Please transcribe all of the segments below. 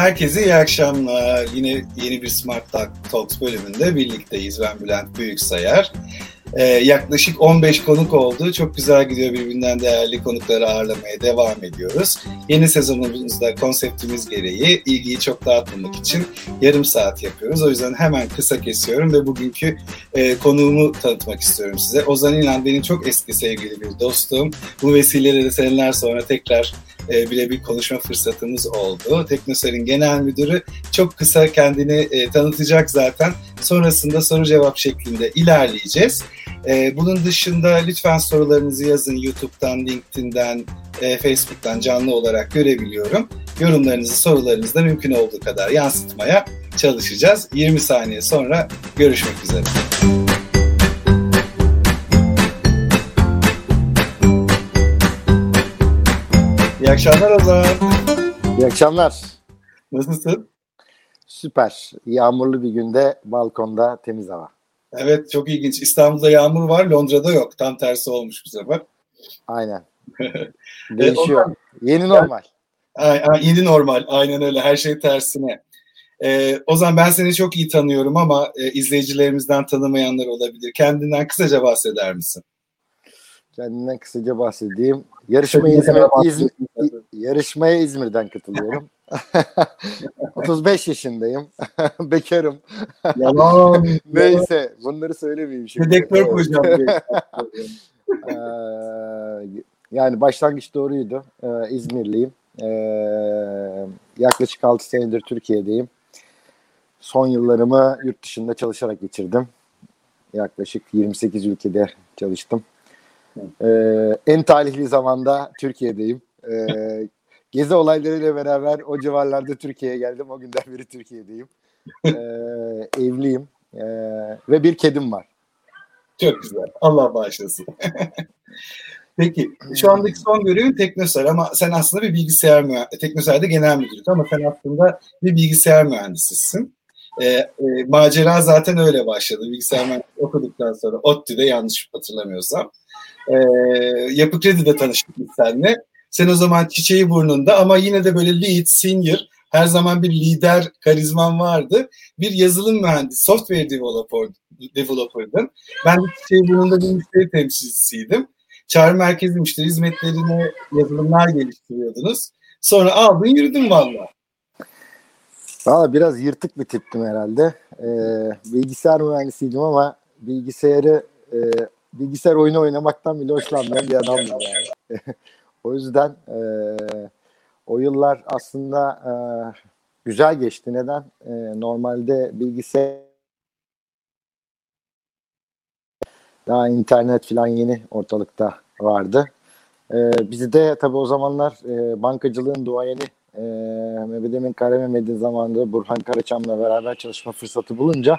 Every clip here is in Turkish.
Herkese iyi akşamlar. Yine yeni bir Smart Talks bölümünde birlikteyiz. Ben Bülent Büyüksayar. Ee, yaklaşık 15 konuk oldu. Çok güzel gidiyor birbirinden değerli konukları ağırlamaya devam ediyoruz. Yeni sezonumuzda konseptimiz gereği ilgiyi çok dağıtmamak için yarım saat yapıyoruz. O yüzden hemen kısa kesiyorum ve bugünkü e, konuğumu tanıtmak istiyorum size. Ozan İnan benim çok eski sevgili bir dostum. Bu vesileyle de seneler sonra tekrar e, birebir konuşma fırsatımız oldu. Teknoser'in genel müdürü çok kısa kendini e, tanıtacak zaten. Sonrasında soru cevap şeklinde ilerleyeceğiz. E, bunun dışında lütfen sorularınızı yazın YouTube'dan, LinkedIn'den, e, Facebook'tan canlı olarak görebiliyorum. Yorumlarınızı, sorularınızı da mümkün olduğu kadar yansıtmaya çalışacağız. 20 saniye sonra görüşmek üzere. İyi akşamlar Ozan. İyi akşamlar. Nasılsın? Süper. Yağmurlu bir günde balkonda temiz hava. Evet çok ilginç. İstanbul'da yağmur var, Londra'da yok. Tam tersi olmuş bu sefer. Aynen. Değişiyor. Yeni normal. Yeni normal. Aynen öyle. Her şey tersine. Ee, Ozan ben seni çok iyi tanıyorum ama e, izleyicilerimizden tanımayanlar olabilir. Kendinden kısaca bahseder misin? Kendinden kısaca bahsedeyim. Yarışmaya, İzmir, İzmir, yarışmaya İzmir'den katılıyorum. 35 yaşındayım. Bekarım. Yalan. Neyse bunları söylemeyeyim şimdi. Dedektör koyacağım. Ee, yani başlangıç doğruydu. Ee, İzmirliyim. Ee, yaklaşık 6 senedir Türkiye'deyim. Son yıllarımı yurt dışında çalışarak geçirdim. Yaklaşık 28 ülkede çalıştım. Ee, en talihli zamanda Türkiye'deyim. Ee, gezi olaylarıyla beraber o civarlarda Türkiye'ye geldim. O günden beri Türkiye'deyim. Ee, evliyim. Ee, ve bir kedim var. Çok güzel. Allah bağışlasın. Peki şu andaki son görevin Teknosar ama sen aslında bir bilgisayar mühendisi. Teknosar'da genel müdürlük ama sen aslında bir bilgisayar mühendisisin. E, e, macera zaten öyle başladı. Bilgisayar mühendisliği okuduktan sonra ODTÜ'de yanlış hatırlamıyorsam. E, Yapı Kredi'de tanıştık biz seninle. Sen o zaman çiçeği burnunda ama yine de böyle lead, senior, her zaman bir lider karizman vardı. Bir yazılım mühendisi, software developer, developer'dın. Ben de çiçeği burnunda bir müşteri temsilcisiydim. Çağrı merkezi müşteri hizmetlerine yazılımlar geliştiriyordunuz. Sonra aldın yürüdün valla. Valla biraz yırtık bir tiptim herhalde. Ee, bilgisayar mühendisiydim ama bilgisayarı e, bilgisayar oyunu oynamaktan bile hoşlanmayan bir adamdım yani. o yüzden e, o yıllar aslında e, güzel geçti. Neden? E, normalde bilgisayar daha internet falan yeni ortalıkta vardı. E, bizi de tabii o zamanlar e, bankacılığın duayeni e, Mehmet Emin Karamehmet'in zamanında Burhan Karaçam'la beraber çalışma fırsatı bulunca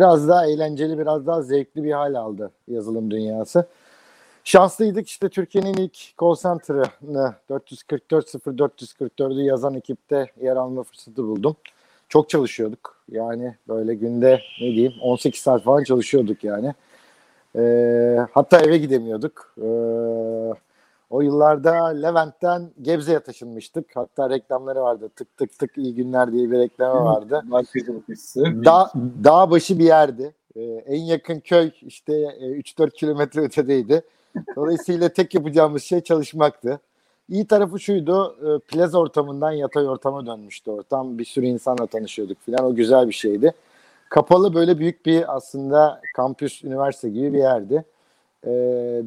biraz daha eğlenceli, biraz daha zevkli bir hal aldı yazılım dünyası. Şanslıydık işte Türkiye'nin ilk call center'ını 444-0444'ü yazan ekipte yer alma fırsatı buldum. Çok çalışıyorduk. Yani böyle günde ne diyeyim 18 saat falan çalışıyorduk yani. Ee, hatta eve gidemiyorduk. Ee, o yıllarda Levent'ten Gebze'ye taşınmıştık. Hatta reklamları vardı. Tık tık tık iyi günler diye bir reklamı vardı. Dağ, dağ başı bir yerdi. Ee, en yakın köy işte 3-4 e, kilometre ötedeydi. Dolayısıyla tek yapacağımız şey çalışmaktı. İyi tarafı şuydu, e, plaz ortamından yatay ortama dönmüştü ortam. Bir sürü insanla tanışıyorduk falan. O güzel bir şeydi. Kapalı böyle büyük bir aslında kampüs, üniversite gibi bir yerdi. E,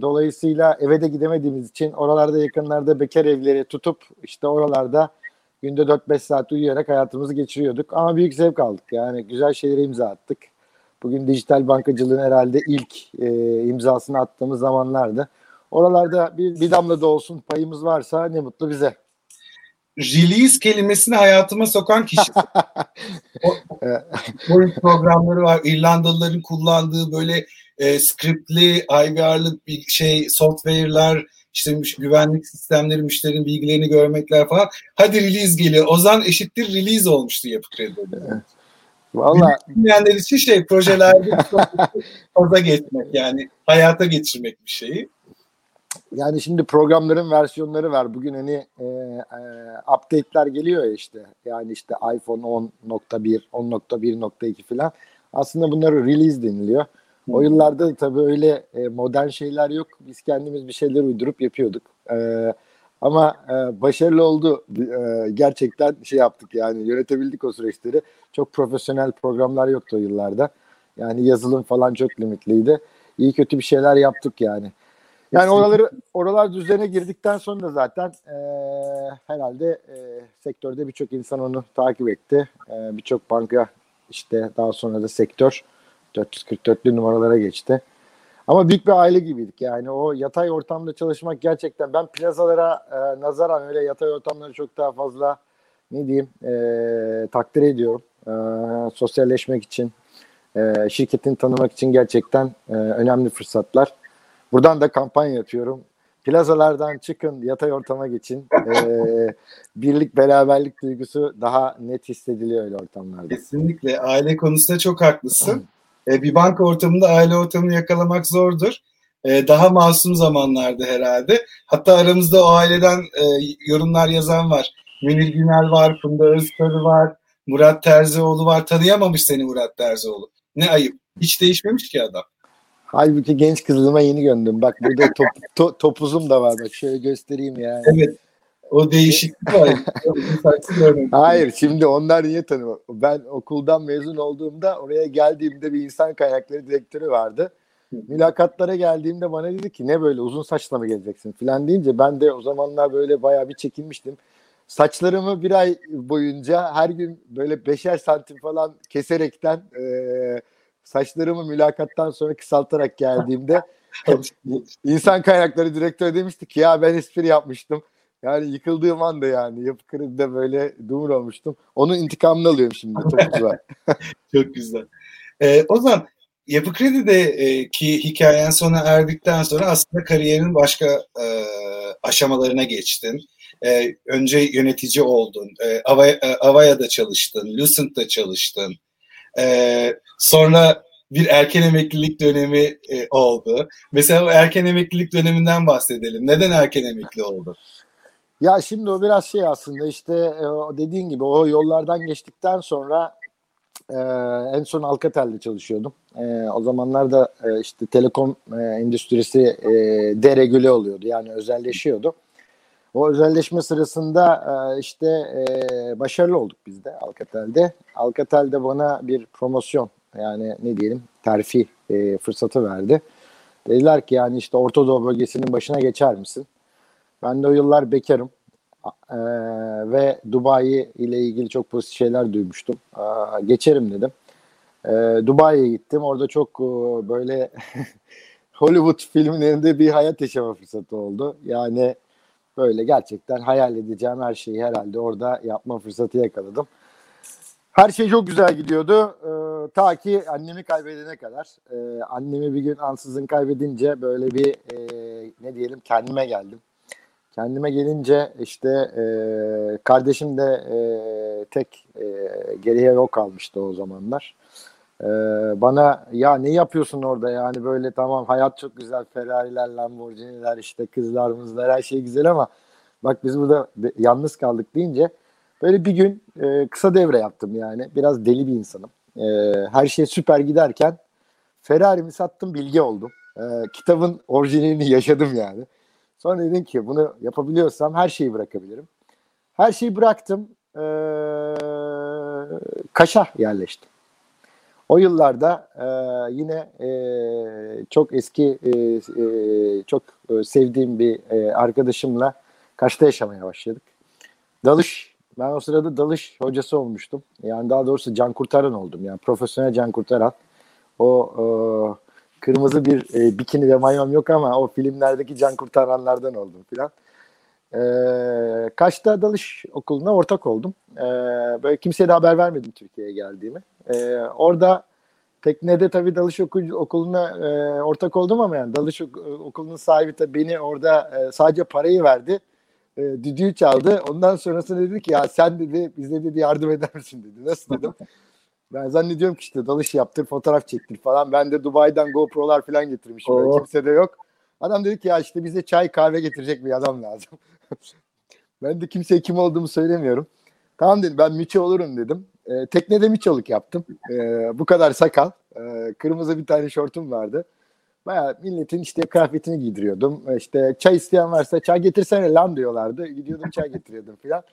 dolayısıyla eve de gidemediğimiz için oralarda yakınlarda bekar evleri tutup işte oralarda günde 4-5 saat uyuyarak hayatımızı geçiriyorduk. Ama büyük zevk aldık. Yani güzel şeylere imza attık. Bugün dijital bankacılığın herhalde ilk e, imzasını attığımız zamanlardı. Oralarda bir, bir damla da olsun payımız varsa ne mutlu bize. Release kelimesini hayatıma sokan kişi. o, oyun programları var. İrlandalıların kullandığı böyle e, scriptli, IVR'lı bir şey, software'lar, işte güvenlik sistemleri, müşterinin bilgilerini görmekler falan. Hadi release geliyor. Ozan eşittir release olmuştu yapı kredileri. Evet. Valla bilmeyenler için şey projelerde fazla geçmek yani hayata geçirmek bir şeyi. yani şimdi programların versiyonları var. Bugün hani e, e, update'ler geliyor ya işte. Yani işte iPhone 10.1, 10.1.2 falan. Aslında bunları release deniliyor. O yıllarda tabii öyle e, modern şeyler yok. Biz kendimiz bir şeyler uydurup yapıyorduk. E, ama e, başarılı oldu. E, gerçekten şey yaptık yani yönetebildik o süreçleri. Çok profesyonel programlar yoktu o yıllarda. Yani yazılım falan çok limitliydi. İyi kötü bir şeyler yaptık yani. Yani oraları oralar düzene girdikten sonra da zaten e, herhalde e, sektörde birçok insan onu takip etti. E, birçok banka işte daha sonra da sektör 444'lü numaralara geçti. Ama büyük bir aile gibiydik yani o yatay ortamda çalışmak gerçekten ben plazalara e, nazaran öyle yatay ortamları çok daha fazla ne diyeyim e, takdir ediyorum. E, sosyalleşmek için, e, şirketini tanımak için gerçekten e, önemli fırsatlar. Buradan da kampanya yapıyorum. Plazalardan çıkın, yatay ortama geçin. Ee, birlik, beraberlik duygusu daha net hissediliyor öyle ortamlarda. Kesinlikle. Aile konusunda çok haklısın. Ee, bir banka ortamında aile ortamını yakalamak zordur. Ee, daha masum zamanlarda herhalde. Hatta aramızda o aileden e, yorumlar yazan var. Münir Günel var, Funda Özkarı var, Murat Terzioğlu var. Tanıyamamış seni Murat Terzioğlu. Ne ayıp. Hiç değişmemiş ki adam. Halbuki genç kızıma yeni göndüm. Bak burada top, to, topuzum da var. Bak şöyle göstereyim yani. Evet. O değişiklik var. Hayır şimdi onlar niye tanıyor? Ben okuldan mezun olduğumda oraya geldiğimde bir insan kaynakları direktörü vardı. Mülakatlara geldiğimde bana dedi ki ne böyle uzun saçla mı geleceksin falan deyince ben de o zamanlar böyle bayağı bir çekinmiştim. Saçlarımı bir ay boyunca her gün böyle beşer santim falan keserekten e, saçlarımı mülakattan sonra kısaltarak geldiğimde insan kaynakları direktörü demişti ki ya ben espri yapmıştım. Yani yıkıldığım anda yani yapı kredide böyle dumur olmuştum. Onun intikamını alıyorum şimdi. Çok güzel. Çok güzel. Ee, o zaman Yapı Kredi'deki e, hikayen sona erdikten sonra aslında kariyerin başka e, aşamalarına geçtin. E, önce yönetici oldun. E, Avaya, e, Avaya'da çalıştın. Lucent'da çalıştın. E, sonra bir erken emeklilik dönemi e, oldu. Mesela o erken emeklilik döneminden bahsedelim. Neden erken emekli oldu? Ya şimdi o biraz şey aslında işte e, dediğin gibi o yollardan geçtikten sonra e, en son Alcatel'de çalışıyordum. E, o zamanlar da işte telekom endüstrisi deregüle oluyordu yani özelleşiyordu. O özelleşme sırasında işte başarılı olduk biz de Alcatel'de. Alcatel bana bir promosyon yani ne diyelim terfi fırsatı verdi. Dediler ki yani işte Orta bölgesinin başına geçer misin? Ben de o yıllar bekarım. Ee, ve Dubai ile ilgili çok pozitif şeyler duymuştum. Ee, geçerim dedim. Ee, Dubai'ye gittim. Orada çok e, böyle Hollywood filmlerinde bir hayat yaşama fırsatı oldu. Yani böyle gerçekten hayal edeceğim her şeyi herhalde orada yapma fırsatı yakaladım. Her şey çok güzel gidiyordu. Ee, ta ki annemi kaybedene kadar. Ee, annemi bir gün ansızın kaybedince böyle bir e, ne diyelim kendime geldim. Kendime gelince işte e, kardeşim de e, tek e, geriye yok kalmıştı o zamanlar. E, bana ya ne yapıyorsun orada yani böyle tamam hayat çok güzel Ferrari'ler, Lamborghini'ler işte kızlarımızlar her şey güzel ama bak biz burada yalnız kaldık deyince böyle bir gün e, kısa devre yaptım yani biraz deli bir insanım. E, her şey süper giderken Ferrari'mi sattım bilgi oldum. E, kitabın orijinalini yaşadım yani. Sonra dedim ki bunu yapabiliyorsam her şeyi bırakabilirim. Her şeyi bıraktım. Ee, Kaş'a yerleştim. O yıllarda e, yine e, çok eski e, e, çok e, sevdiğim bir e, arkadaşımla Kaş'ta yaşamaya başladık. Dalış ben o sırada dalış hocası olmuştum. Yani daha doğrusu can kurtaran oldum. Yani profesyonel can kurtaran. O e, kırmızı bir e, bikini ve mayom yok ama o filmlerdeki can kurtaranlardan oldum filan. E, Kaş'ta dalış okuluna ortak oldum. E, böyle kimseye de haber vermedim Türkiye'ye geldiğimi. E, orada teknede tabii dalış okul, okuluna e, ortak oldum ama yani dalış okulunun sahibi tabii beni orada e, sadece parayı verdi. E, düdüğü çaldı. Ondan sonrasında dedi ki ya sen dedi bize dedi yardım eder misin dedi. Nasıl dedim. Ben zannediyorum ki işte dalış yaptır, fotoğraf çektir falan. Ben de Dubai'den GoPro'lar falan getirmişim. Böyle kimse de yok. Adam dedi ki ya işte bize çay kahve getirecek bir adam lazım. ben de kimseye kim olduğumu söylemiyorum. Tamam dedim ben Miço olurum dedim. E, teknede Miçoluk yaptım. E, bu kadar sakal. E, kırmızı bir tane şortum vardı. Baya milletin işte kıyafetini giydiriyordum. İşte çay isteyen varsa çay getirsene lan diyorlardı. Gidiyordum çay getiriyordum filan.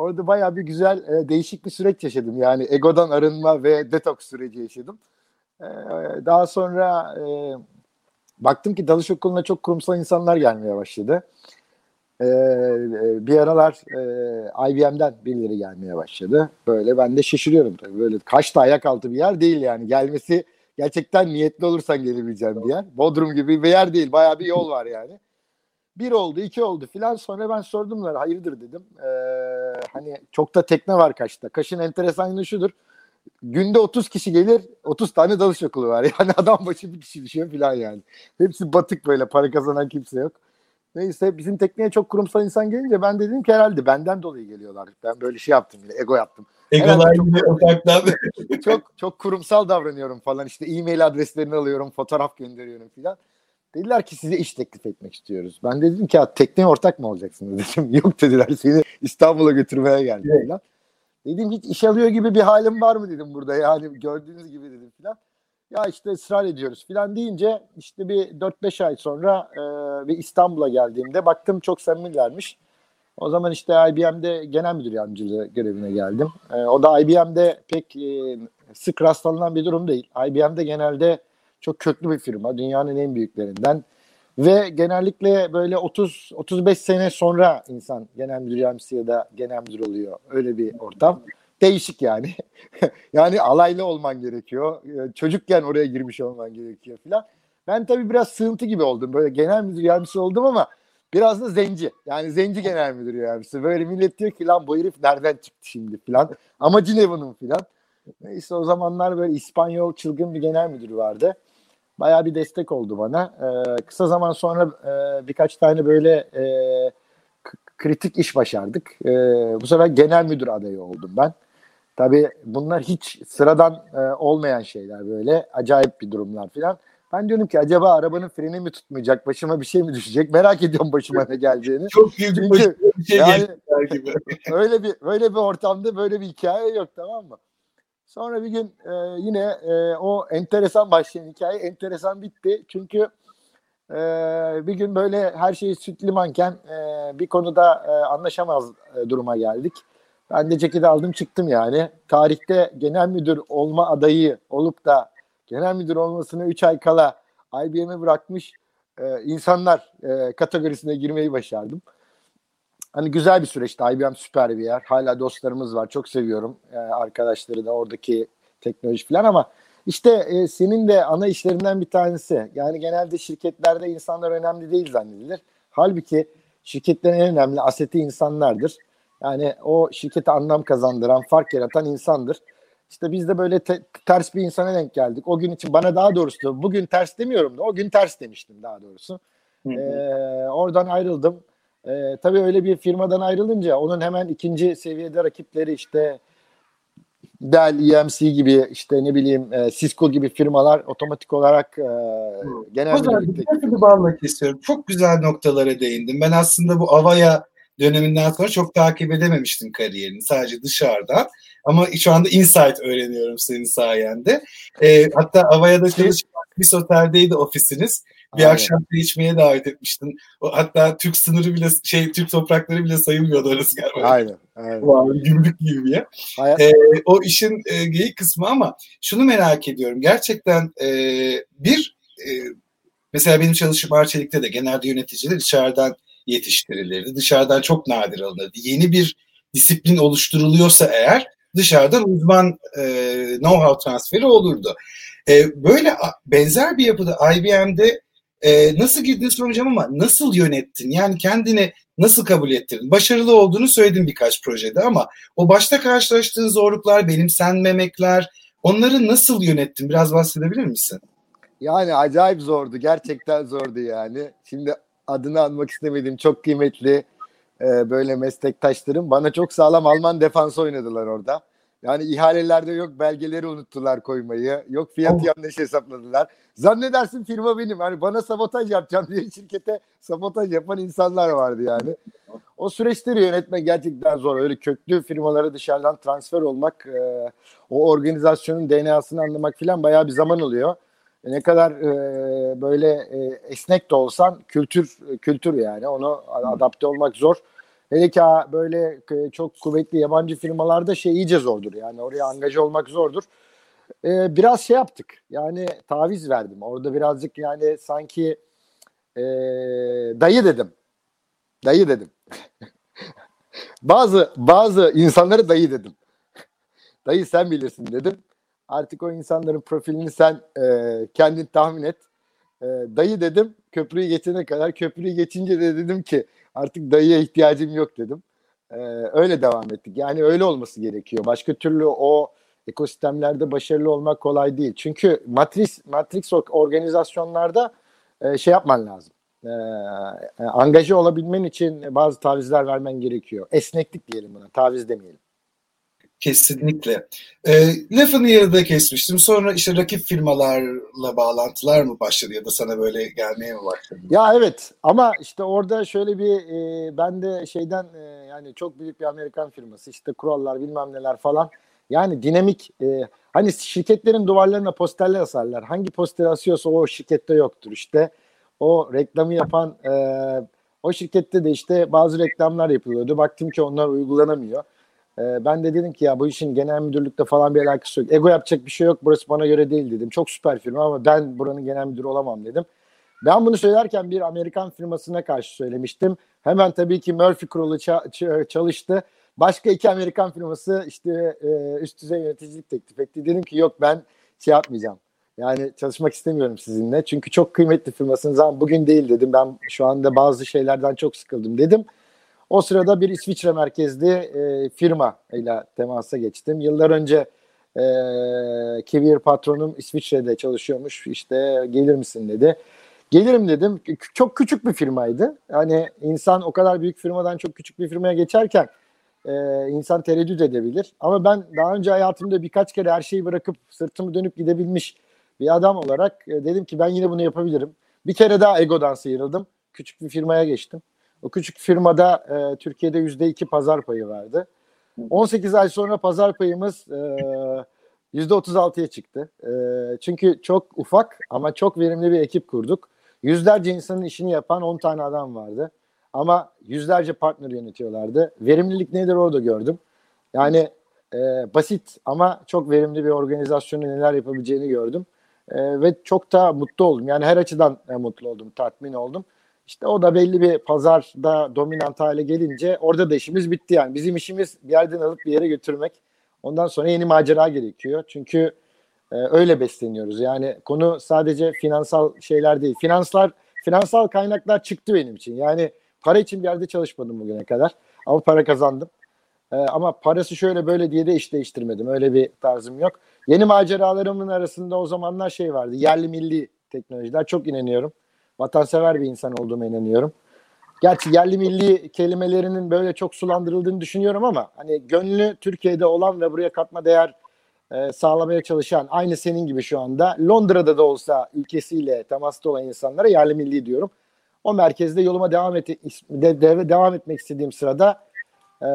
Orada baya bir güzel e, değişik bir süreç yaşadım. Yani egodan arınma ve detoks süreci yaşadım. E, daha sonra e, baktım ki dalış okuluna çok kurumsal insanlar gelmeye başladı. E, e bir aralar e, IBM'den birileri gelmeye başladı. Böyle ben de şaşırıyorum tabii. Böyle kaç da ayak altı bir yer değil yani. Gelmesi gerçekten niyetli olursan gelebileceğim bir yer. Bodrum gibi bir yer değil. Bayağı bir yol var yani. Bir oldu, iki oldu filan. Sonra ben sordumlar hayırdır dedim. Ee, hani çok da tekne var Kaş'ta. Kaş'ın enteresan yanı şudur. Günde 30 kişi gelir, 30 tane dalış okulu var. Yani adam başı bir kişi düşüyor filan yani. Hepsi batık böyle, para kazanan kimse yok. Neyse bizim tekneye çok kurumsal insan gelince ben dedim ki herhalde benden dolayı geliyorlar. Ben böyle şey yaptım yine, ego yaptım. Egolar yine ufaktan. çok, çok kurumsal davranıyorum falan. İşte e-mail adreslerini alıyorum, fotoğraf gönderiyorum filan. Dediler ki size iş teklif etmek istiyoruz. Ben dedim ki tekneye ortak mı olacaksınız dedim. Yok dediler seni İstanbul'a götürmeye geldim evet. falan. Dedim hiç iş alıyor gibi bir halim var mı dedim burada yani gördüğünüz gibi dedim filan. Ya işte ısrar ediyoruz filan deyince işte bir 4-5 ay sonra e, bir İstanbul'a geldiğimde baktım çok samimilermiş. O zaman işte IBM'de genel müdür yardımcılığı görevine geldim. E, o da IBM'de pek e, sık rastlanan bir durum değil. IBM'de genelde çok köklü bir firma. Dünyanın en büyüklerinden. Ve genellikle böyle 30 35 sene sonra insan genel müdür yardımcısı ya da genel müdür oluyor. Öyle bir ortam. Değişik yani. yani alaylı olman gerekiyor. Ee, çocukken oraya girmiş olman gerekiyor filan. Ben tabii biraz sığıntı gibi oldum. Böyle genel müdür yardımcısı oldum ama biraz da zenci. Yani zenci genel müdür yardımcısı. Böyle millet diyor ki lan bu herif nereden çıktı şimdi filan. Amacı ne bunun filan. Neyse o zamanlar böyle İspanyol çılgın bir genel müdürü vardı bayağı bir destek oldu bana. E, kısa zaman sonra e, birkaç tane böyle e, kritik iş başardık. E, bu sefer genel müdür adayı oldum ben. Tabii bunlar hiç sıradan e, olmayan şeyler böyle. Acayip bir durumlar falan. Ben diyorum ki acaba arabanın freni mi tutmayacak? Başıma bir şey mi düşecek? Merak ediyorum başıma ne geleceğini. Çok büyük Çünkü, bir şey yani, gibi. öyle bir böyle bir ortamda böyle bir hikaye yok tamam mı? Sonra bir gün e, yine e, o enteresan başlayan hikaye enteresan bitti. Çünkü e, bir gün böyle her şey süt limanken e, bir konuda e, anlaşamaz e, duruma geldik. Ben de ceketi aldım çıktım yani. Tarihte genel müdür olma adayı olup da genel müdür olmasına 3 ay kala IBM'i bırakmış e, insanlar e, kategorisine girmeyi başardım. Hani güzel bir süreçti. IBM süper bir yer. Hala dostlarımız var. Çok seviyorum e, arkadaşları da oradaki teknoloji falan ama işte e, senin de ana işlerinden bir tanesi. Yani genelde şirketlerde insanlar önemli değil zannedilir. Halbuki şirketlerin en önemli aseti insanlardır. Yani o şirkete anlam kazandıran, fark yaratan insandır. İşte biz de böyle te- ters bir insana denk geldik. O gün için bana daha doğrusu bugün ters demiyorum da o gün ters demiştim daha doğrusu. Hı hı. Ee, oradan ayrıldım. E, tabii öyle bir firmadan ayrılınca onun hemen ikinci seviyede rakipleri işte Dell, EMC gibi işte ne bileyim e, Cisco gibi firmalar otomatik olarak e, genel bir bağlamak istiyorum. Çok güzel noktalara değindim. Ben aslında bu Avaya döneminden sonra çok takip edememiştim kariyerini sadece dışarıdan. Ama şu anda insight öğreniyorum senin sayende. E, hatta Avaya'da çalışan bir oteldeydi ofisiniz. Bir Aynen. akşam içmeye davet etmiştin. O, hatta Türk sınırı bile şey Türk toprakları bile sayılmıyordu orası galiba. Aynen. aynen. Wow, gümrük gibi bir yer. Ee, o işin e, geyik kısmı ama şunu merak ediyorum. Gerçekten e, bir e, mesela benim çalışım Arçelik'te de genelde yöneticiler dışarıdan yetiştirilirdi. Dışarıdan çok nadir alınırdı. Yeni bir disiplin oluşturuluyorsa eğer dışarıdan uzman e, know-how transferi olurdu. E, böyle benzer bir yapıda IBM'de e, nasıl girdiğini soracağım ama nasıl yönettin? Yani kendini nasıl kabul ettirdin? Başarılı olduğunu söyledin birkaç projede ama o başta karşılaştığın zorluklar, benimsenmemekler onları nasıl yönettin? Biraz bahsedebilir misin? Yani acayip zordu. Gerçekten zordu yani. Şimdi adını almak istemedim. Çok kıymetli e, böyle meslektaşlarım. Bana çok sağlam Alman defans oynadılar orada. Yani ihalelerde yok belgeleri unuttular koymayı. Yok fiyat oh. yanlış hesapladılar. Zannedersin firma benim. Hani bana sabotaj yapacağım diye şirkete sabotaj yapan insanlar vardı yani. O süreçleri yönetmek gerçekten zor. Öyle köklü firmalara dışarıdan transfer olmak, e, o organizasyonun DNA'sını anlamak falan bayağı bir zaman oluyor. E, ne kadar e, böyle e, esnek de olsan kültür kültür yani onu adapte olmak zor. Hele ki böyle çok kuvvetli yabancı firmalarda şey iyice zordur. Yani oraya angaja olmak zordur. Ee, biraz şey yaptık. Yani taviz verdim. Orada birazcık yani sanki e, dayı dedim. Dayı dedim. bazı bazı insanları dayı dedim. dayı sen bilirsin dedim. Artık o insanların profilini sen e, kendin tahmin et. E, dayı dedim köprüyü geçene kadar. Köprüyü geçince de dedim ki artık dayıya ihtiyacım yok dedim. Ee, öyle devam ettik. Yani öyle olması gerekiyor. Başka türlü o ekosistemlerde başarılı olmak kolay değil. Çünkü matris matrix organizasyonlarda e, şey yapman lazım. E, e, angaje olabilmen için bazı tavizler vermen gerekiyor. Esneklik diyelim buna. Taviz demeyelim. Kesinlikle. E, lafını yarıda kesmiştim. Sonra işte rakip firmalarla bağlantılar mı başladı ya da sana böyle gelmeye mi başladı? Ya evet ama işte orada şöyle bir e, ben de şeyden e, yani çok büyük bir Amerikan firması işte kurallar bilmem neler falan. Yani dinamik e, hani şirketlerin duvarlarına posterler asarlar. Hangi poster asıyorsa o şirkette yoktur işte. O reklamı yapan e, o şirkette de işte bazı reklamlar yapılıyordu. Baktım ki onlar uygulanamıyor. Ee, ben de dedim ki ya bu işin genel müdürlükte falan bir alakası yok. Ego yapacak bir şey yok. Burası bana göre değil dedim. Çok süper firma ama ben buranın genel müdürü olamam dedim. Ben bunu söylerken bir Amerikan firmasına karşı söylemiştim. Hemen tabii ki Murphy kurulu çalıştı. Başka iki Amerikan firması işte e, üst düzey yöneticilik teklif etti. Dedim ki yok ben şey yapmayacağım. Yani çalışmak istemiyorum sizinle. Çünkü çok kıymetli firmasınız ama bugün değil dedim. Ben şu anda bazı şeylerden çok sıkıldım dedim. O sırada bir İsviçre merkezli e, firma ile temasa geçtim. Yıllar önce e, Kivir patronum İsviçre'de çalışıyormuş. İşte gelir misin dedi. Gelirim dedim. Çok küçük bir firmaydı. Hani insan o kadar büyük firmadan çok küçük bir firmaya geçerken e, insan tereddüt edebilir. Ama ben daha önce hayatımda birkaç kere her şeyi bırakıp sırtımı dönüp gidebilmiş bir adam olarak e, dedim ki ben yine bunu yapabilirim. Bir kere daha egodan sıyrıldım. Küçük bir firmaya geçtim. O küçük firmada e, Türkiye'de yüzde iki pazar payı vardı. 18 ay sonra pazar payımız e, yüzde 36'ya çıktı. E, çünkü çok ufak ama çok verimli bir ekip kurduk. Yüzlerce insanın işini yapan 10 tane adam vardı. Ama yüzlerce partner yönetiyorlardı. Verimlilik nedir orada gördüm. Yani e, basit ama çok verimli bir organizasyonun neler yapabileceğini gördüm. E, ve çok da mutlu oldum. Yani her açıdan e, mutlu oldum, tatmin oldum. İşte o da belli bir pazarda dominant hale gelince orada da işimiz bitti yani. Bizim işimiz bir yerden alıp bir yere götürmek. Ondan sonra yeni macera gerekiyor. Çünkü e, öyle besleniyoruz. Yani konu sadece finansal şeyler değil. Finanslar, finansal kaynaklar çıktı benim için. Yani para için bir yerde çalışmadım bugüne kadar. Ama para kazandım. E, ama parası şöyle böyle diye de iş değiştirmedim. Öyle bir tarzım yok. Yeni maceralarımın arasında o zamanlar şey vardı. Yerli milli teknolojiler. Çok inanıyorum vatansever bir insan olduğuma inanıyorum. Gerçi yerli milli kelimelerinin böyle çok sulandırıldığını düşünüyorum ama hani gönlü Türkiye'de olan ve buraya katma değer e, sağlamaya çalışan aynı senin gibi şu anda Londra'da da olsa ülkesiyle temasta olan insanlara yerli milli diyorum. O merkezde yoluma devam et de, de, devam etmek istediğim sırada e,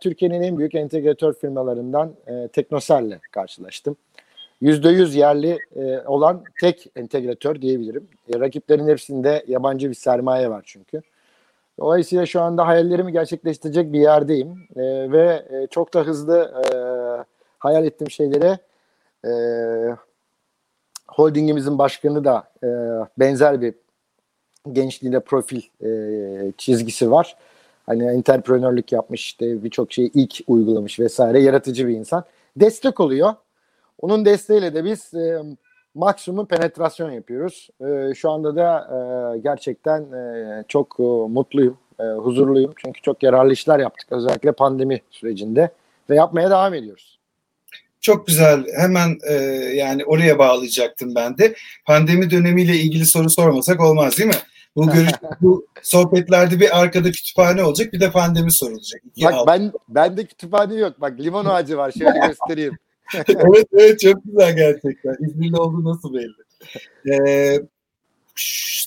Türkiye'nin en büyük entegratör firmalarından e, Teknosel'le karşılaştım. %100 yerli e, olan tek entegratör diyebilirim. E, rakiplerin hepsinde yabancı bir sermaye var çünkü. Dolayısıyla şu anda hayallerimi gerçekleştirecek bir yerdeyim e, ve e, çok da hızlı e, hayal ettiğim şeylere e, holdingimizin başkanı da e, benzer bir gençliğinde profil e, çizgisi var. Hani entreprenörlük yapmış işte birçok şeyi ilk uygulamış vesaire yaratıcı bir insan. Destek oluyor. Onun desteğiyle de biz e, maksimum penetrasyon yapıyoruz. E, şu anda da e, gerçekten e, çok e, mutluyum, e, huzurluyum. Çünkü çok yararlı işler yaptık özellikle pandemi sürecinde ve yapmaya devam ediyoruz. Çok güzel. Hemen e, yani oraya bağlayacaktım ben de. Pandemi dönemiyle ilgili soru sormasak olmaz değil mi? Bu görüş, bu sohbetlerde bir arkada kütüphane olacak, bir de pandemi sorulacak. İki Bak ben ben de kütüphane yok. Bak limon ağacı var. Şöyle göstereyim. evet evet çok güzel gerçekten. İzmirli olduğu nasıl belli. Ee,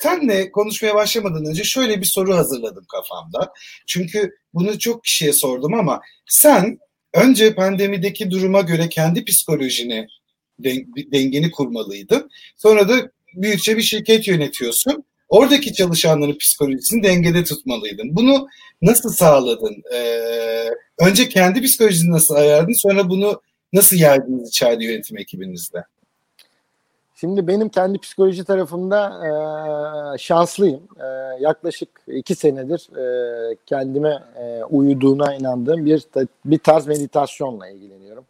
senle konuşmaya başlamadan önce şöyle bir soru hazırladım kafamda. Çünkü bunu çok kişiye sordum ama sen önce pandemideki duruma göre kendi psikolojini dengeni kurmalıydın. Sonra da büyükçe bir şirket yönetiyorsun. Oradaki çalışanların psikolojisini dengede tutmalıydın. Bunu nasıl sağladın? Ee, önce kendi psikolojini nasıl ayardın? Sonra bunu nasıl yaydınız içeride yönetim ekibinizde? Şimdi benim kendi psikoloji tarafında e, şanslıyım. E, yaklaşık iki senedir e, kendime e, uyuduğuna inandığım bir bir tarz meditasyonla ilgileniyorum.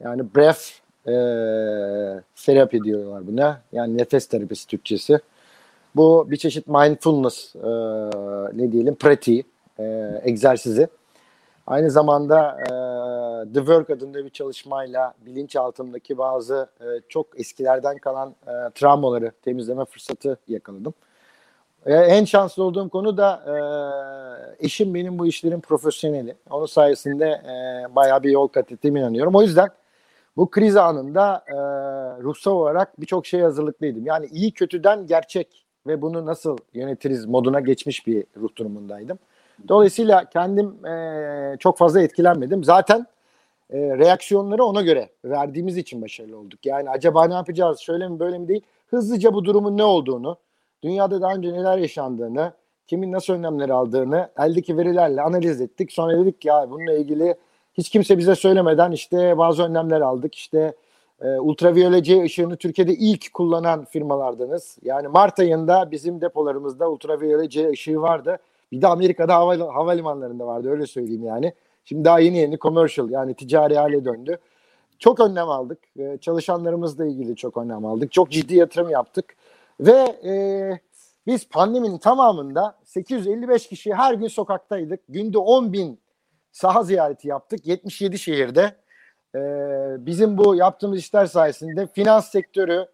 Yani breath e, terapi diyorlar buna. Yani nefes terapisi Türkçesi. Bu bir çeşit mindfulness e, ne diyelim pratiği, e, egzersizi. Aynı zamanda e, The Work adında bir çalışmayla bilinçaltımdaki bazı e, çok eskilerden kalan e, travmaları temizleme fırsatı yakaladım. E, en şanslı olduğum konu da e, eşim benim bu işlerin profesyoneli. Onun sayesinde e, bayağı bir yol kat ettiğime inanıyorum. O yüzden bu kriz anında e, ruhsal olarak birçok şey hazırlıklıydım. Yani iyi kötüden gerçek ve bunu nasıl yönetiriz moduna geçmiş bir ruh durumundaydım. Dolayısıyla kendim e, çok fazla etkilenmedim. Zaten e, reaksiyonları ona göre verdiğimiz için başarılı olduk. Yani acaba ne yapacağız şöyle mi böyle mi değil. Hızlıca bu durumun ne olduğunu, dünyada daha önce neler yaşandığını, kimin nasıl önlemler aldığını eldeki verilerle analiz ettik. Sonra dedik ya bununla ilgili hiç kimse bize söylemeden işte bazı önlemler aldık. İşte e, ultraviyole C ışığını Türkiye'de ilk kullanan firmalardınız. Yani Mart ayında bizim depolarımızda ultraviyole C ışığı vardı. Bir de Amerika'da hava, havalimanlarında vardı öyle söyleyeyim yani. Şimdi daha yeni yeni commercial yani ticari hale döndü. Çok önlem aldık. E, çalışanlarımızla ilgili çok önlem aldık. Çok ciddi yatırım yaptık. Ve e, biz pandeminin tamamında 855 kişi her gün sokaktaydık. Günde 10 bin saha ziyareti yaptık 77 şehirde. E, bizim bu yaptığımız işler sayesinde finans sektörü,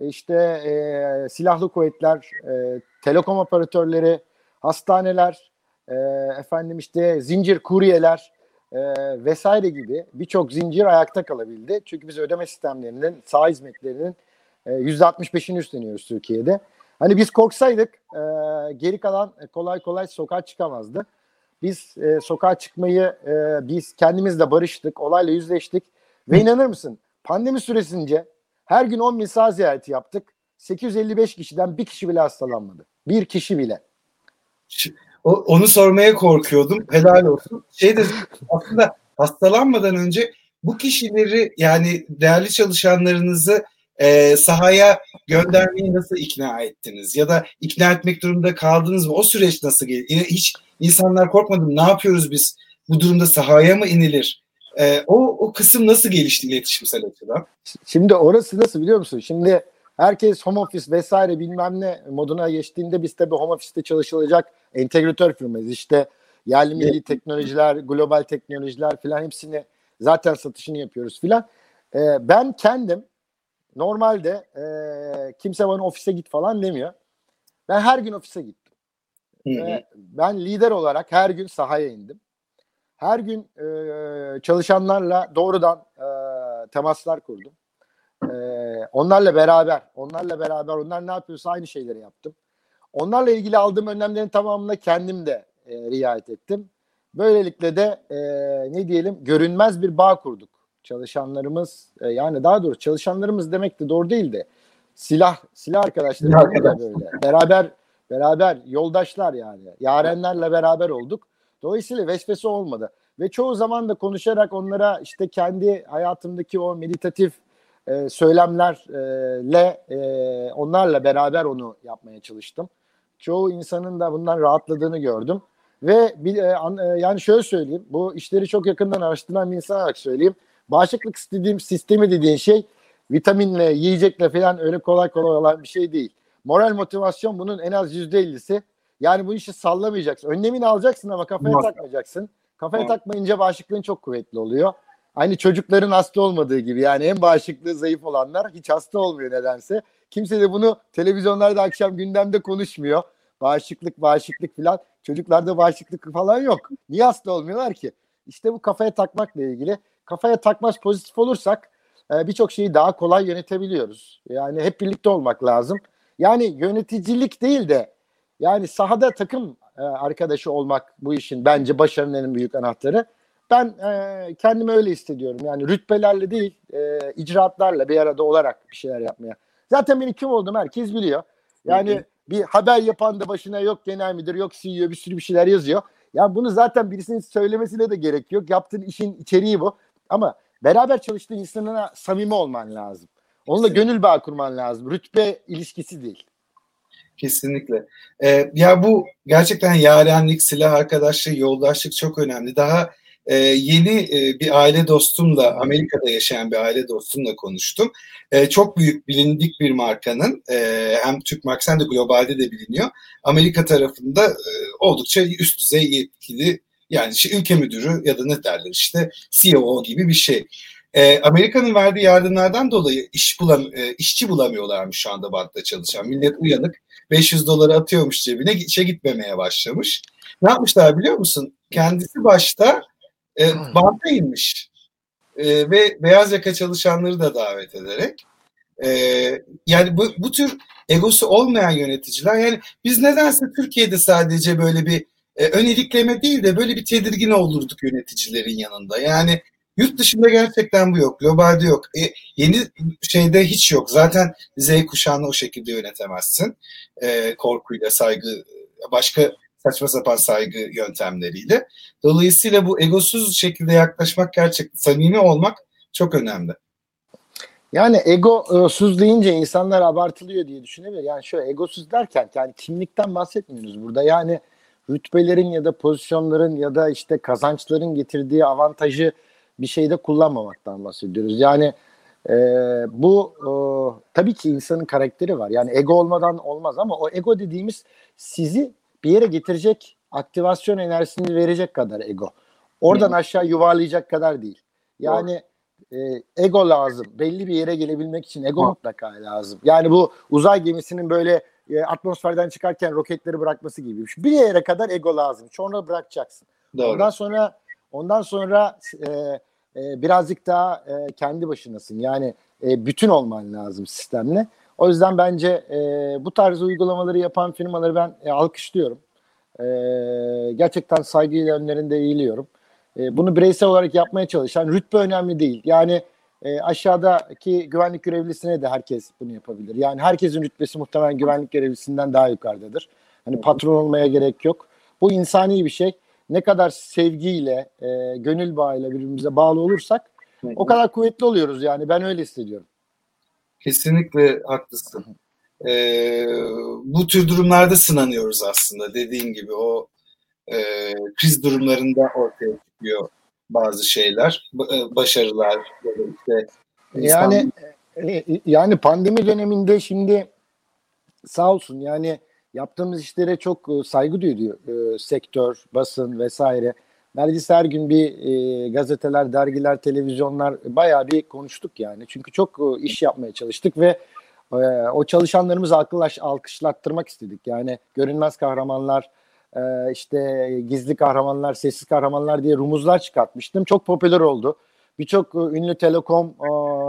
işte e, silahlı kuvvetler, e, telekom operatörleri, hastaneler, e, efendim işte zincir kuryeler e, vesaire gibi birçok zincir ayakta kalabildi. Çünkü biz ödeme sistemlerinin, sağ hizmetlerinin e, %65'ini üstleniyoruz Türkiye'de. Hani biz korksaydık e, geri kalan kolay kolay sokağa çıkamazdı. Biz e, sokağa çıkmayı e, biz kendimizle barıştık, olayla yüzleştik ve inanır mısın pandemi süresince her gün 10 bin sağ ziyareti yaptık. 855 kişiden bir kişi bile hastalanmadı. Bir kişi bile. O, onu sormaya korkuyordum. Helal olsun. Şey de aslında hastalanmadan önce bu kişileri yani değerli çalışanlarınızı e, sahaya göndermeyi nasıl ikna ettiniz? Ya da ikna etmek durumunda kaldınız mı? O süreç nasıl geldi? Hiç insanlar korkmadı mı? Ne yapıyoruz biz? Bu durumda sahaya mı inilir? E, o, o kısım nasıl gelişti iletişimsel açıdan? Şimdi orası nasıl biliyor musun? Şimdi herkes home office vesaire bilmem ne moduna geçtiğinde biz tabii home office'te çalışılacak entegratör firmayız. İşte yerli milli teknolojiler, global teknolojiler filan hepsini zaten satışını yapıyoruz filan. Ee, ben kendim normalde e, kimse bana ofise git falan demiyor. Ben her gün ofise gittim. Ve ben lider olarak her gün sahaya indim. Her gün e, çalışanlarla doğrudan e, temaslar kurdum. E, onlarla beraber, onlarla beraber onlar ne yapıyorsa aynı şeyleri yaptım. Onlarla ilgili aldığım önlemlerin tamamına kendim de e, riayet ettim. Böylelikle de e, ne diyelim görünmez bir bağ kurduk. Çalışanlarımız e, yani daha doğrusu çalışanlarımız demek de doğru değil de silah silah arkadaşlarımız arkadaş. da böyle. Beraber beraber yoldaşlar yani. Yarenlerle beraber olduk. Dolayısıyla vesvese olmadı. Ve çoğu zaman da konuşarak onlara işte kendi hayatımdaki o meditatif e, söylemlerle e, onlarla beraber onu yapmaya çalıştım çoğu insanın da bundan rahatladığını gördüm. Ve bir, e, e, yani şöyle söyleyeyim, bu işleri çok yakından araştıran bir insan olarak söyleyeyim. Bağışıklık istediğim sistemi dediğin şey vitaminle, yiyecekle falan öyle kolay kolay olan bir şey değil. Moral motivasyon bunun en az yüzde ellisi. Yani bu işi sallamayacaksın. Önlemini alacaksın ama kafaya takmayacaksın. Kafaya takmayınca bağışıklığın çok kuvvetli oluyor. Aynı çocukların hasta olmadığı gibi yani en bağışıklığı zayıf olanlar hiç hasta olmuyor nedense. Kimse de bunu televizyonlarda akşam gündemde konuşmuyor. bağışıklık, bağışıklık falan. Çocuklarda bağışıklık falan yok. Niye hasta olmuyorlar ki? İşte bu kafaya takmakla ilgili. Kafaya takmaz pozitif olursak e, birçok şeyi daha kolay yönetebiliyoruz. Yani hep birlikte olmak lazım. Yani yöneticilik değil de yani sahada takım e, arkadaşı olmak bu işin bence başarının en büyük anahtarı. Ben e, kendimi öyle hissediyorum. Yani rütbelerle değil, e, icraatlarla bir arada olarak bir şeyler yapmaya. Zaten benim kim olduğumu herkes biliyor. Yani bir haber yapan da başına yok genel müdür, yok CEO bir sürü bir şeyler yazıyor. Ya bunu zaten birisinin söylemesine de gerek yok. Yaptığın işin içeriği bu. Ama beraber çalıştığın insanına samimi olman lazım. Onunla gönül bağ kurman lazım. Rütbe ilişkisi değil. Kesinlikle. Ee, ya bu gerçekten yarenlik, silah arkadaşlığı, yoldaşlık çok önemli. Daha e, yeni e, bir aile dostumla, Amerika'da yaşayan bir aile dostumla konuştum. E, çok büyük, bilindik bir markanın, e, hem Türk markası hem de globalde de biliniyor. Amerika tarafında e, oldukça üst düzey yetkili, yani işte ülke müdürü ya da ne derler işte CEO gibi bir şey. E, Amerika'nın verdiği yardımlardan dolayı iş bulam e, işçi bulamıyorlarmış şu anda bantta çalışan. Millet uyanık 500 doları atıyormuş cebine işe gitmemeye başlamış. Ne yapmışlar biliyor musun? Kendisi başta e, banka inmiş e, ve beyaz yaka çalışanları da davet ederek e, yani bu, bu tür egosu olmayan yöneticiler yani biz nedense Türkiye'de sadece böyle bir e, ön ilikleme değil de böyle bir tedirgin olurduk yöneticilerin yanında. Yani Yurt dışında gerçekten bu yok. Globalde yok. E, yeni şeyde hiç yok. Zaten Z kuşağını o şekilde yönetemezsin. E, korkuyla, saygı, başka saçma sapan saygı yöntemleriyle. Dolayısıyla bu egosuz şekilde yaklaşmak gerçekten samimi olmak çok önemli. Yani egosuz deyince insanlar abartılıyor diye düşünebilir. Yani şöyle egosuz derken yani kimlikten bahsetmiyoruz burada. Yani rütbelerin ya da pozisyonların ya da işte kazançların getirdiği avantajı bir şeyde kullanmamaktan bahsediyoruz. Yani e, bu e, tabii ki insanın karakteri var. Yani ego olmadan olmaz ama o ego dediğimiz sizi bir yere getirecek aktivasyon enerjisini verecek kadar ego. Oradan aşağı yuvarlayacak kadar değil. Yani e, ego lazım. Belli bir yere gelebilmek için ego ha. mutlaka lazım. Yani bu uzay gemisinin böyle e, atmosferden çıkarken roketleri bırakması gibi. Bir yere kadar ego lazım. Sonra bırakacaksın. Doğru. Ondan sonra ondan sonra e, e, birazcık daha e, kendi başınasın. Yani e, bütün olman lazım sistemle. O yüzden bence e, bu tarz uygulamaları yapan firmaları ben e, alkışlıyorum. E, gerçekten saygıyla önlerinde eğiliyorum. E, bunu bireysel olarak yapmaya çalışan rütbe önemli değil. Yani e, aşağıdaki güvenlik görevlisine de herkes bunu yapabilir. Yani herkesin rütbesi muhtemelen güvenlik görevlisinden daha yukarıdadır. Hani patron olmaya gerek yok. Bu insani bir şey ne kadar sevgiyle, e, gönül bağıyla birbirimize bağlı olursak o kadar kuvvetli oluyoruz yani ben öyle hissediyorum. Kesinlikle haklısın. Ee, bu tür durumlarda sınanıyoruz aslında dediğin gibi o e, kriz durumlarında ortaya çıkıyor bazı şeyler, e, başarılar işte yani e, yani pandemi döneminde şimdi sağ olsun yani yaptığımız işlere çok e, saygı duyuyor e, sektör, basın vesaire. Neredeyse her gün bir e, gazeteler, dergiler, televizyonlar bayağı bir konuştuk yani. Çünkü çok e, iş yapmaya çalıştık ve e, o çalışanlarımızı alkış, alkışlattırmak istedik. Yani görünmez kahramanlar, e, işte gizli kahramanlar, sessiz kahramanlar diye rumuzlar çıkartmıştım. Çok popüler oldu. Birçok e, ünlü telekom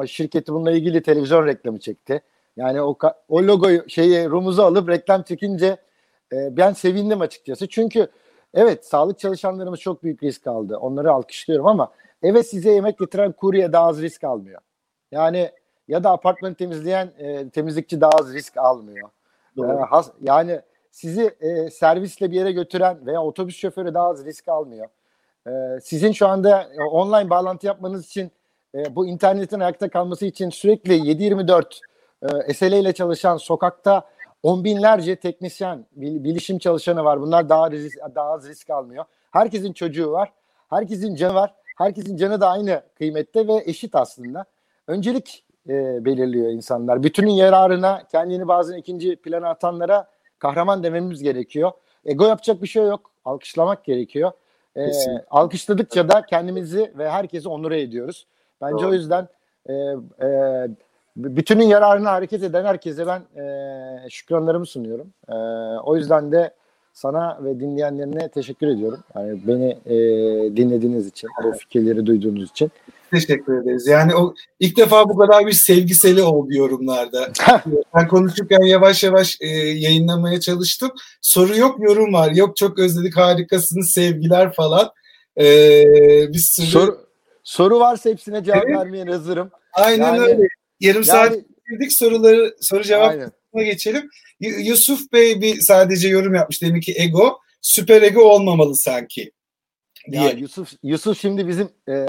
e, şirketi bununla ilgili televizyon reklamı çekti. Yani o o logoyu şeyi rumuzu alıp reklam çekince e, ben sevindim açıkçası. Çünkü evet sağlık çalışanlarımız çok büyük risk aldı. Onları alkışlıyorum ama eve size yemek getiren kurye daha az risk almıyor. Yani ya da apartmanı temizleyen e, temizlikçi daha az risk almıyor. E, has, yani sizi e, servisle bir yere götüren veya otobüs şoförü daha az risk almıyor. E, sizin şu anda e, online bağlantı yapmanız için e, bu internetin ayakta kalması için sürekli 7-24 e, SL ile çalışan sokakta on binlerce teknisyen, bilişim çalışanı var. Bunlar daha risk, daha az risk almıyor. Herkesin çocuğu var. Herkesin canı var. Herkesin canı da aynı kıymette ve eşit aslında. Öncelik e, belirliyor insanlar. Bütünün yararına kendini bazen ikinci plana atanlara kahraman dememiz gerekiyor. Ego yapacak bir şey yok. Alkışlamak gerekiyor. E, alkışladıkça da kendimizi ve herkesi onur ediyoruz. Bence Doğru. o yüzden e, e, bütünün yararına hareket eden herkese ben e, şükranlarımı sunuyorum. E, o yüzden de sana ve dinleyenlerine teşekkür ediyorum. Yani beni e, dinlediğiniz için, bu fikirleri duyduğunuz için. Teşekkür ederiz. Yani o ilk defa bu kadar bir sevgiseli oldu yorumlarda. ben konuşurken yavaş yavaş e, yayınlamaya çalıştım. Soru yok, yorum var. Yok çok özledik, harikasınız, sevgiler falan. E, bir sürü... Soru, soru varsa hepsine cevap evet. vermeye hazırım. Aynen yani, öyle. Yarım yani, saat girdik soruları soru cevap geçelim. Yusuf Bey bir sadece yorum yapmış demek ki ego süper ego olmamalı sanki. Diye. Ya Yusuf Yusuf şimdi bizim e, e,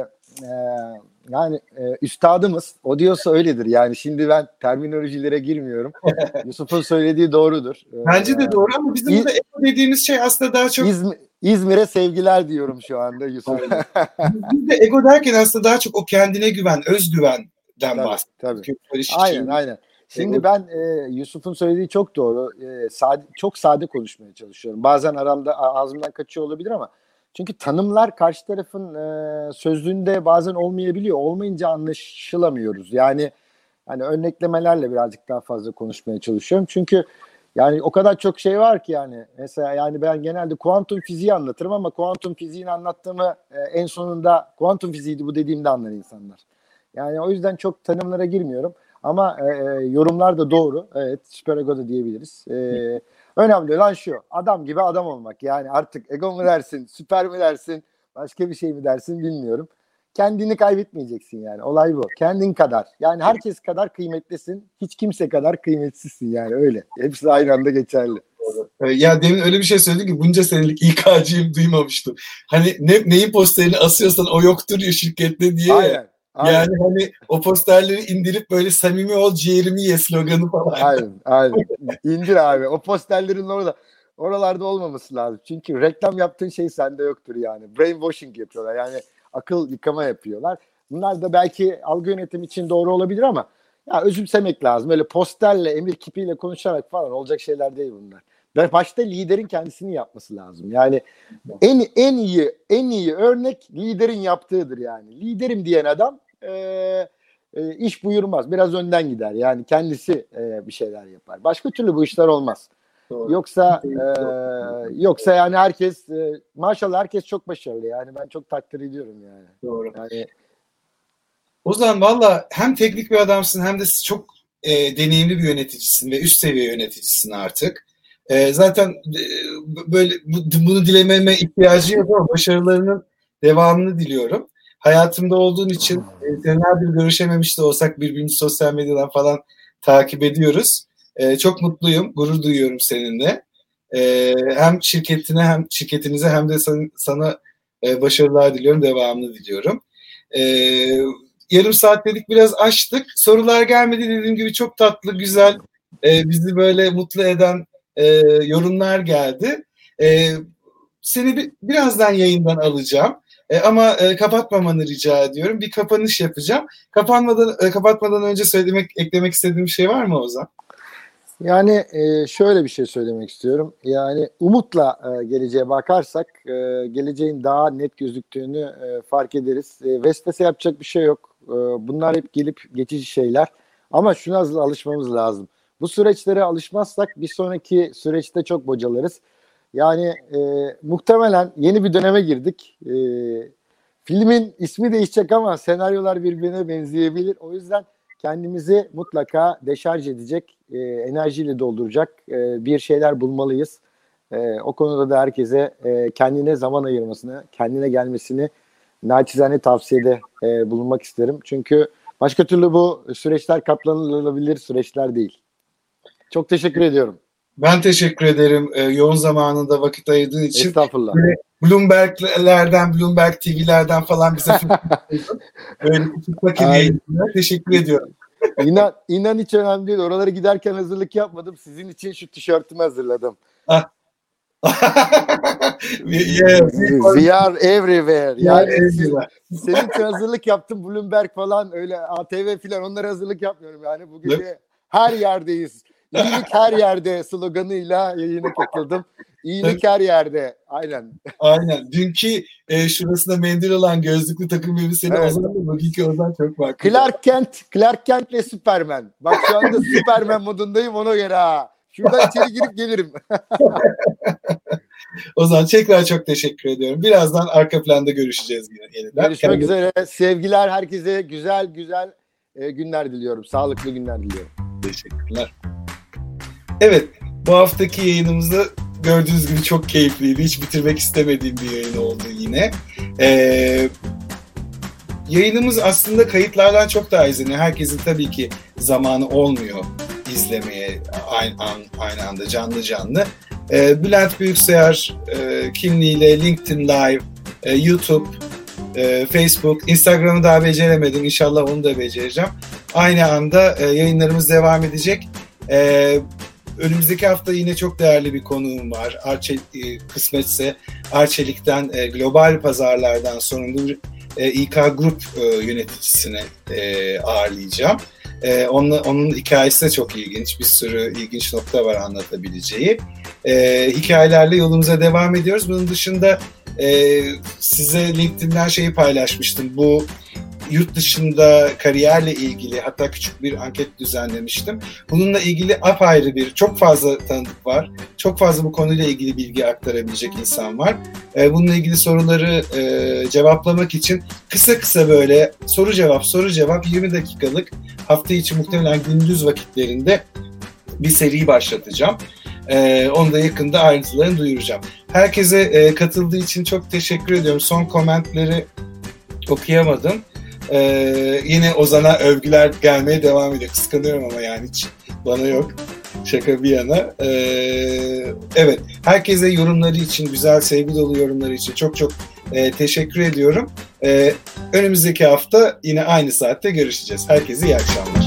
yani e, üstadımız. O diyorsa öyledir. Yani şimdi ben terminolojilere girmiyorum. Yusuf'un söylediği doğrudur. E, Bence de doğru ama bizim İz, de ego dediğimiz şey aslında daha çok İzmir, İzmir'e sevgiler diyorum şu anda Yusuf. Biz de ego derken aslında daha çok o kendine güven, özgüvenden bahsediyoruz. Tabii. Aynen aynen. Şimdi ben e, Yusuf'un söylediği çok doğru. E, sade, çok sade konuşmaya çalışıyorum. Bazen aramda ağzımdan kaçıyor olabilir ama çünkü tanımlar karşı tarafın e, sözlüğünde bazen olmayabiliyor. Olmayınca anlaşılamıyoruz. Yani hani örneklemelerle birazcık daha fazla konuşmaya çalışıyorum. Çünkü yani o kadar çok şey var ki yani mesela yani ben genelde kuantum fiziği anlatırım ama kuantum fiziğini anlattığımı e, en sonunda kuantum fiziğiydi bu dediğimde anlar insanlar. Yani o yüzden çok tanımlara girmiyorum. Ama e, e, yorumlar da doğru. Evet süper ego da diyebiliriz. E, önemli olan şu. Adam gibi adam olmak. Yani artık ego mu dersin, süper mi dersin, başka bir şey mi dersin bilmiyorum. Kendini kaybetmeyeceksin yani. Olay bu. Kendin kadar. Yani herkes kadar kıymetlisin. Hiç kimse kadar kıymetsizsin yani öyle. Hepsi aynı anda geçerli. E, ya demin öyle bir şey söyledin ki bunca senelik İK'cıyım duymamıştım. Hani ne, neyin posterini asıyorsan o yoktur ya şirkette diye. Aynen. Aynen. Yani hani o posterleri indirip böyle samimi ol ciğerimi ye sloganı falan. Aynen, aynen. İndir abi. O posterlerin orada oralarda olmaması lazım. Çünkü reklam yaptığın şey sende yoktur yani. Brainwashing yapıyorlar. Yani akıl yıkama yapıyorlar. Bunlar da belki algı yönetimi için doğru olabilir ama ya özümsemek lazım. Öyle posterle, emir kipiyle konuşarak falan olacak şeyler değil bunlar. Başta liderin kendisini yapması lazım. Yani en en iyi en iyi örnek liderin yaptığıdır yani. Liderim diyen adam e, e, iş buyurmaz. Biraz önden gider. Yani kendisi e, bir şeyler yapar. Başka türlü bu işler olmaz. Doğru. Yoksa e, yoksa yani herkes e, maşallah herkes çok başarılı yani ben çok takdir ediyorum yani. Doğru. Yani o zaman valla hem teknik bir adamsın hem de çok e, deneyimli bir yöneticisin ve üst seviye yöneticisin artık. E, zaten e, böyle bu, bunu dilememe ihtiyacı yok ama başarılarının devamını diliyorum. Hayatımda olduğun için e, senelerdir görüşememiş de olsak birbirimizi sosyal medyadan falan takip ediyoruz. E, çok mutluyum, gurur duyuyorum seninle. E, hem şirketine hem şirketinize hem de san, sana e, başarılar diliyorum, devamını diliyorum. E, yarım saat dedik biraz açtık. Sorular gelmedi dediğim gibi çok tatlı, güzel, e, bizi böyle mutlu eden e, yorumlar geldi. E, seni bir, birazdan yayından alacağım. E, ama e, kapatmamanı rica ediyorum. Bir kapanış yapacağım. Kapanmadan e, kapatmadan önce söylemek eklemek istediğim bir şey var mı Ozan? Yani e, şöyle bir şey söylemek istiyorum. Yani umutla e, geleceğe bakarsak e, geleceğin daha net gözüktüğünü e, fark ederiz. E, Vestes'e yapacak bir şey yok. E, bunlar hep gelip geçici şeyler. Ama şuna alışmamız lazım. Bu süreçlere alışmazsak bir sonraki süreçte çok bocalarız. Yani e, muhtemelen yeni bir döneme girdik. E, filmin ismi değişecek ama senaryolar birbirine benzeyebilir. O yüzden kendimizi mutlaka deşarj edecek, e, enerjiyle dolduracak e, bir şeyler bulmalıyız. E, o konuda da herkese e, kendine zaman ayırmasını, kendine gelmesini naçizane tavsiyede e, bulunmak isterim. Çünkü başka türlü bu süreçler katlanılabilir süreçler değil. Çok teşekkür ediyorum. Ben teşekkür ederim e, yoğun zamanında vakit ayırdığın için. Estağfurullah. Bloomberg'lerden, Bloomberg TV'lerden falan bize böyle yayınlar. Teşekkür ediyorum. İnan, inan hiç önemli değil. Oralara giderken hazırlık yapmadım. Sizin için şu tişörtümü hazırladım. Ah. yeah, we are everywhere. Yani everywhere. senin için hazırlık yaptım. Bloomberg falan öyle ATV falan onlara hazırlık yapmıyorum yani. Bu gece her yerdeyiz. İyilik her yerde sloganıyla yayına katıldım. İyilik her yerde. Aynen. Aynen. Dünkü e, şurasında mendil olan gözlüklü takım elbiseli evet. Ozan'la bugünkü Ozan çok farklı. Clark Kent, Clark Kent ve Superman. Bak şu anda Superman modundayım ona göre ha. Şuradan içeri girip gelirim. o zaman tekrar çok teşekkür ediyorum. Birazdan arka planda görüşeceğiz yeniden. Görüşmek Kendine... üzere. Sevgiler herkese. Güzel güzel e, günler diliyorum. Sağlıklı günler diliyorum. Teşekkürler. Evet, bu haftaki yayınımızda gördüğünüz gibi çok keyifliydi. Hiç bitirmek istemediğim bir yayın oldu yine. Ee, yayınımız aslında kayıtlardan çok daha izleniyor. Herkesin tabii ki zamanı olmuyor izlemeye aynı, aynı anda canlı canlı. Ee, Bülent Büyükseyer e, kimliğiyle LinkedIn Live, e, YouTube, e, Facebook, Instagram'ı daha beceremedim. İnşallah onu da becereceğim. Aynı anda e, yayınlarımız devam edecek. E, önümüzdeki hafta yine çok değerli bir konuğum var. Arçe, e, kısmetse Arçelik'ten e, global pazarlardan sorumlu e, İK Grup e, yöneticisini ağırlayacağım. E, onun, onun hikayesi de çok ilginç. Bir sürü ilginç nokta var anlatabileceği. E, hikayelerle yolumuza devam ediyoruz. Bunun dışında e, size LinkedIn'den şeyi paylaşmıştım. Bu yurt dışında kariyerle ilgili hatta küçük bir anket düzenlemiştim. Bununla ilgili apayrı bir çok fazla tanıdık var. Çok fazla bu konuyla ilgili bilgi aktarabilecek insan var. E, bununla ilgili soruları e, cevaplamak için kısa kısa böyle soru cevap soru cevap 20 dakikalık hafta içi muhtemelen gündüz vakitlerinde bir seri başlatacağım. Ee, onu da yakında ayrıntılarını duyuracağım. Herkese e, katıldığı için çok teşekkür ediyorum. Son komentleri okuyamadım. Ee, yine Ozan'a övgüler gelmeye devam ediyor. Kıskanıyorum ama yani hiç bana yok. Şaka bir yana. Ee, evet, herkese yorumları için, güzel sevgi dolu yorumları için çok çok e, teşekkür ediyorum. E, önümüzdeki hafta yine aynı saatte görüşeceğiz. Herkese iyi akşamlar.